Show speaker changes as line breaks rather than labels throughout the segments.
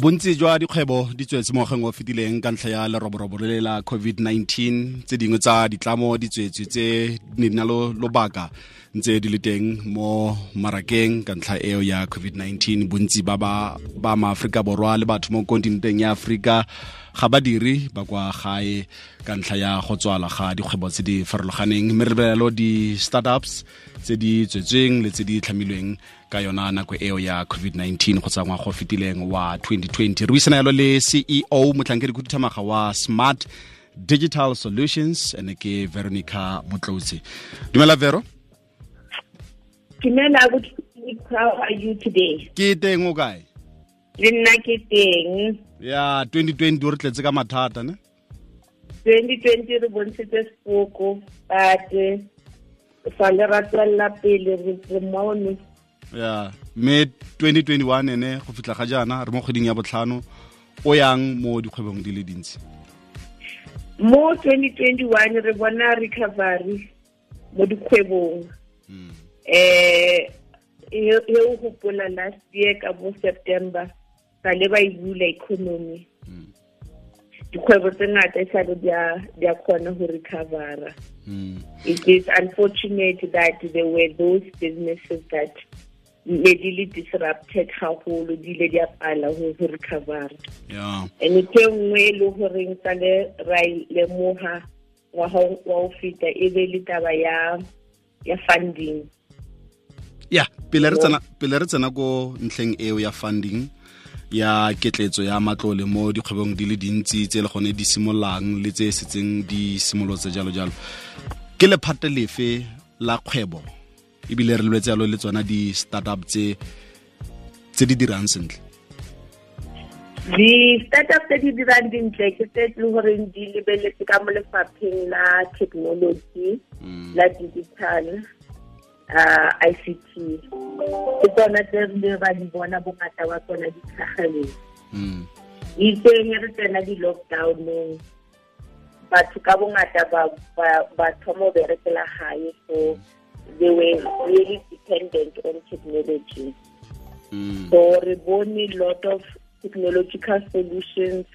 bontsi jwa dikgwebo di tswetse mo ngwageng o fetileng ka ntlha ya leroborobo le la covid-19. Tse dingwe tsa ditlamo di tswetswe tse ne di na lobaka ntse di le teng mo marakeng ka ntlha eo ya covid-19. Bontsi ba ba ba maaforika borwa le batho mo kontinenteng ya aforika ga badiri ba kwa gae ka ntlha ya go tswala ga dikgwebo tse di farologaneng. Mme re lebelelo di-startups tse di tswetsweng le tse di tlhamilweng ka yona nako eo ya covid-19 go tsangwa go fetileng wa 2020 re buisana yalo le ceo motlhankedi khuduthamaga wa smart digital solutions ene ke veronica motlotsi dumela vero
Dumela good how are you today?
ke teng o kae
Le nna ke teng.
ya 2020 o re tletse ka mathata ne
2020 re bontshitse sepoko but fa le ra tswelela pele re re mono.
Ya mme 2021 ene go fitlha ga jaana re mo kgweding ya botlhano o yang mo dikgwebong di le dintsi
Mo 2021 re bona recovery mo dikgwebong. Eh e e o gopola last year ka bo September sa le ba e bula economy. Dikgwebo tse ngata e sa le di a kgona go recovera.
Mm.
it is unfortunate that there were those businesses that ne di le disrupted gagolo di le di a pala go go recover
ya.
And ke nngwe e le goreng tsa le ra moha lemoga ngwaga wa o feta e be le taba ya ya funding.
Ya pele re tsena pele re tsena ko ntlheng eo ya funding ya ketletso ya matlole mo dikgwebong di le dintsi tse le gone di simolang le tse setseng di simolotse jalo jalo ke lephate lefe la kgwebo ebile re lwetse yalo le tsona di-startup tse tse di dirang sentle.
Di-startup tse di dirang dintle ke tse le goreng di lebeletse ka mo lefapheng la technology la digital uh, ICT ke tsona tse re ba di bona bongata wa tsona di tlhageleng
mm.
itseng re tsena di-lockdownong. Batho ka bongata ba thomo thoma go berekela gae so they were really dependent on technology
Mm.
so re a lot of technological solutions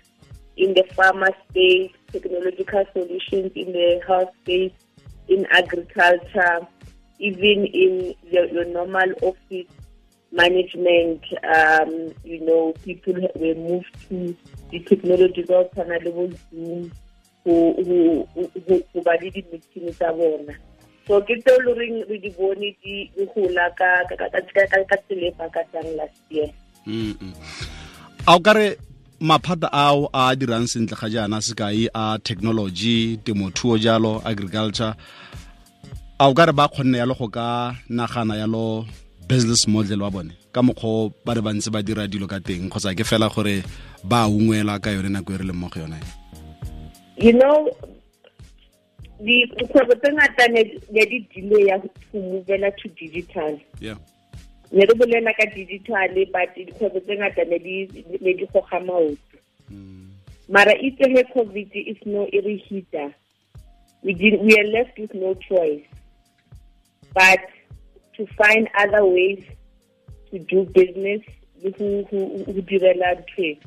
in the farmer space technological solutions in the health space in agriculture even in your, your normal office management um you know people were moved to the technology tsa go tshwana le bo zoom go- go- go- go ba le di-meeting tsa bona so ke tse le goreng re di bone di gola ka ka- ka- ka- e tsang last year.
A o kare maphata ao a dirang sentle ga jaana sekai a technology temothuo jalo agriculture. A o kare ba kgonne yalo go ka nagana yalo business model wa bone. Ka mokgwa ba re bantse ba dira dilo ka teng kgotsa ke fela gore ba ungwela ka yone nako e re leng mo go yone.
You know dikgwebo tse ngata ne di delaya to movela to digital.
Yeah.
Ne re bolela ka digital but dikgwebo tse ngata ne di goga maoto. Hmm. Mara itse he covid is no e re hita. We did we are left with no choice but to find other ways to do business le go direla ntho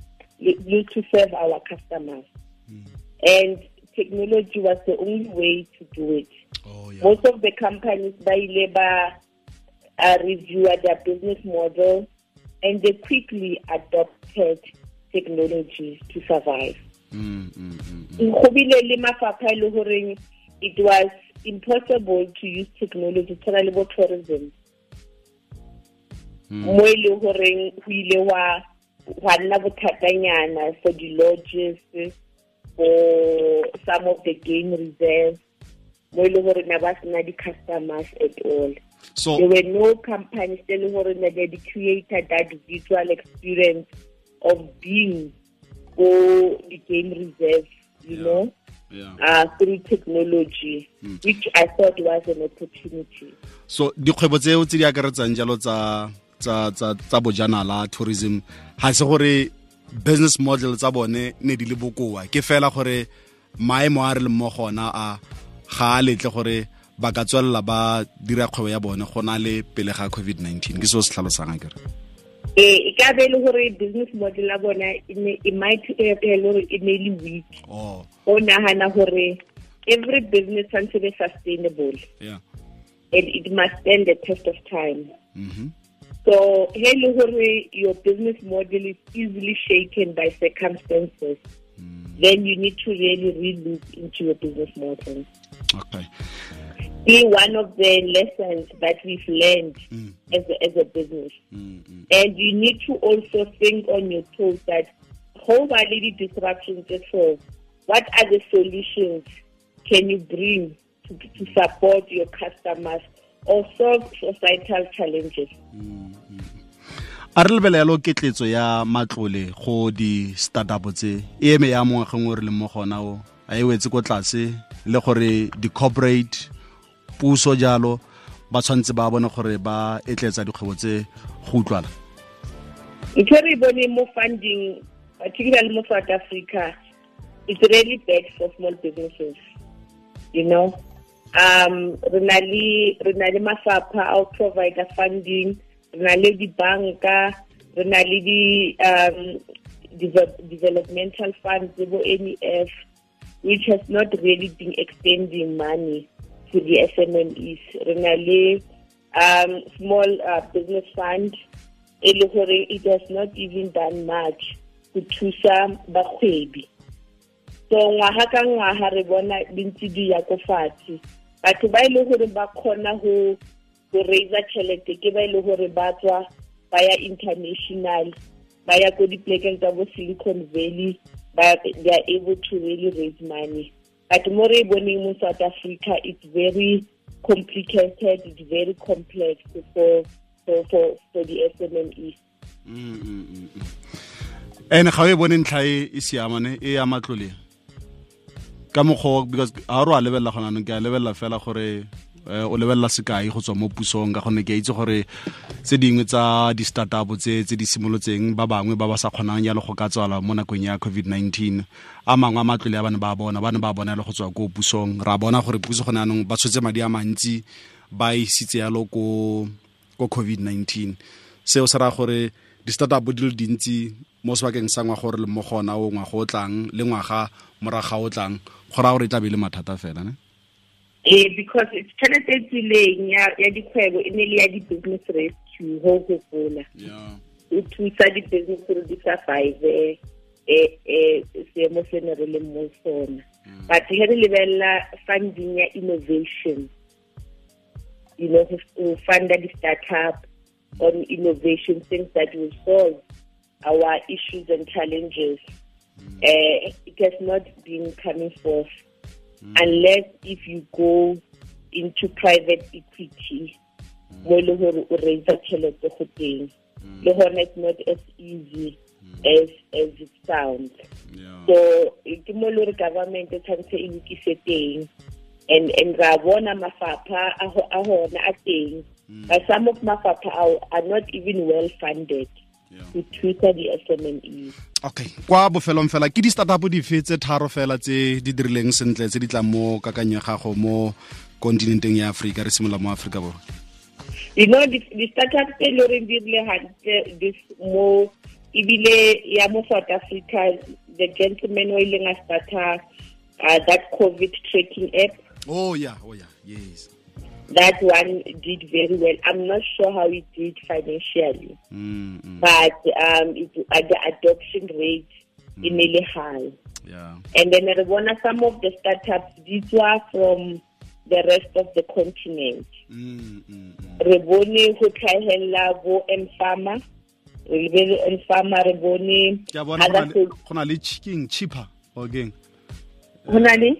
le to serve our customers. Hmm. And technology was the only way to do it
oh yeah
most of the companies ile ba uh, review their business model and they quickly adopted technology to survive.
mm, mm, mm, mm.
Go bile le mafapha le goreng it was impossible to use technology tshwana le bo tourism mo e le goreng go ile wa nna bothatanyana for di-lodges for some of the game reserves mo e le gore na ba sena di-customers at all
so
there were no companies telling her that they created that visual experience of being for the game reserve, you
Yeah.
know,
yeah
uh, through technology, which I thought was an opportunity.
so dikgwebo tseo tse di akaretsang jalo tsa tsa tsa bojanala tourism ga se gore business model tsa bone ne di le bokoa. Ke fela gore maemo a re leng mo gona a ga a letle gore ba ka tswelela ba dira kgwebo ya bone go na le pele ga covid-19 ke seo se tlhalosang a kere
e ka be le gore business model ya bona e might e le gore e ne le weak.
Oh.
O nagana gore every business tshwanetse be sustainable.
Yeah.
And it must stand the test of time.
Mhm
so he le your business model is easily shaken by circumstances. Then you need to really relook into your business model.
Okay.
Be one of the lessons that we've learned
Mm.
as a, as a business.
Mm -hmm.
and you need to also think on your toes that how are the disruptions for what are the solutions can you bring to, to support your customers or solve societal challenges.
A re lebele yalo ketletso ya matlole go di-startup tse. E eme ya mo ngwageng o re leng mo gona o. A e wetse ko tlase le gore di-corporate puso jalo ba tshwanetse ba bone gore ba etletsa dikgwebo tse go utlwala.
Ntho e re e boneng mo funding particularly mo south africa it's really bad for small businesses you know um re na le re na provider funding re na le dibanka di um developmental funds bo NEF which has not really been extending money to the SMMEs re um small uh, business fund e it has not even done much go thusa bagwebi so ngwaga ka ngwaga re bona dintsi di ya ko fatshe batho ba e le gore ba kgona go go raisa tšhelete ke ba e le gore ba tswa ba ya international ba ya ko diplekeng tsa bo silicon valley ba they are able to really raise money. But mo re e boneng mo south africa it's very complicated it's very complex for for for, for the SMMEs
ene ga o e mm, mm, mm, bone ntlha e e siamane e ya matlole ka mokgwa because ga o re a lebelela gona anong ke a lebelela fela gore eh, o lebelela sekai go tswa mo pusong ka gonne ke a itse gore tse dingwe tsa di-startup tse tse di simolotseng ba bangwe ba ba sa kgonang yalo go ka tswala mo nakong ya covid-19 a mangwe a matlole a bane ba bona ba ne ba bona le go tswa ko pusong. Ra bona gore puso gone anong ba tshotse madi a mantsi ba isitse yalo ko covid-19 seo se raya gore di-startup di le dintsi mo sebakeng sa ngwaga gore le mo gona o ngwaga o tlang le ngwaga moraga o tlang go raya gore e tla be e le mathata fela ne?
Eh because it's tšhelete e tsileng ya ya dikgwebo e ne le ya di-business rescue go gopola o thusa di-business gore di survive eh eh seemo se ne re leng mo sona. But he re lebelela funding ya innovation you know go go funda di-startup on innovation things that will solve our issues and challenges. Uh, it has not been coming forth mm. unless if you go into private equity mm. mo e le gore o raise tšhelete go teng. Le gona it's not as easy as as it sounds. So eh, ke mo le gore government e tshwanetse e lokise teng and and ra bona mafapha a ho- a hona a teng but some of mafapha ao are not even well funded to thusa di-SMMEs
okay. Kwa bofelong fela ke di-startup dife tse tharo fela tse di dirileng sentle tse di tlang mo kakanyo ya gago mo kontinenteng ya aforika re simolola mo aforika borwa.
You know di di startup tse e le goreng di rile gantle this mo ebile ya mo south africa the gentleman o ileng a starta uh, that covid tracking app.
Oh yeah oh yeah. Yes
that one did very well. I'm not sure how it did financially
mm, mm,
but um it, uh, the adoption rate e ne le high.
Yeah.
And then re bona some of the startups di were from the rest of the continent.
Mm, mm, mm.
re bone go tlhagelela bo mfarmer re lebele mfarmer re bone
ke a bona go le- go na le chicken cheaper again
go na le?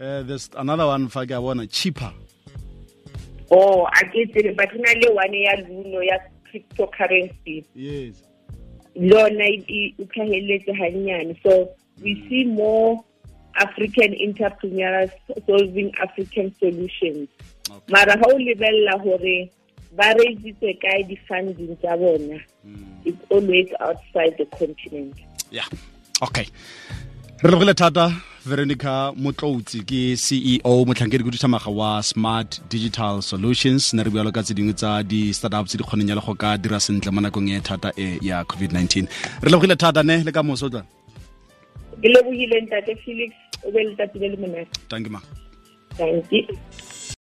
Uh, there's another one fa ke a bona cheaper
oh a ke tsebe but go na le one ya luno ya cryptocurrency.
Yes.
Lona e- e tlhageletse gannyane so we mm. see more african entrepreneurs solving african solutions. Mara ga o lebelela gore ba raisitse kae di-funding tsa bona mm. it's always outside the continent.
Yeah. Okay re lebogile thata veronica motloutsi ke ceo motlhankedi khuduthamaga wa smart digital solutions. Ne re bualo ka tse dingwe tsa di-startup tse di kgoneng ya le go ka dira sentle mo nakong e thata e ya covid-19. Re lebogile thata ne le ka moso tla?
Ke lebogile ntate felix o be letsatsi le le monate.
You ma
thank you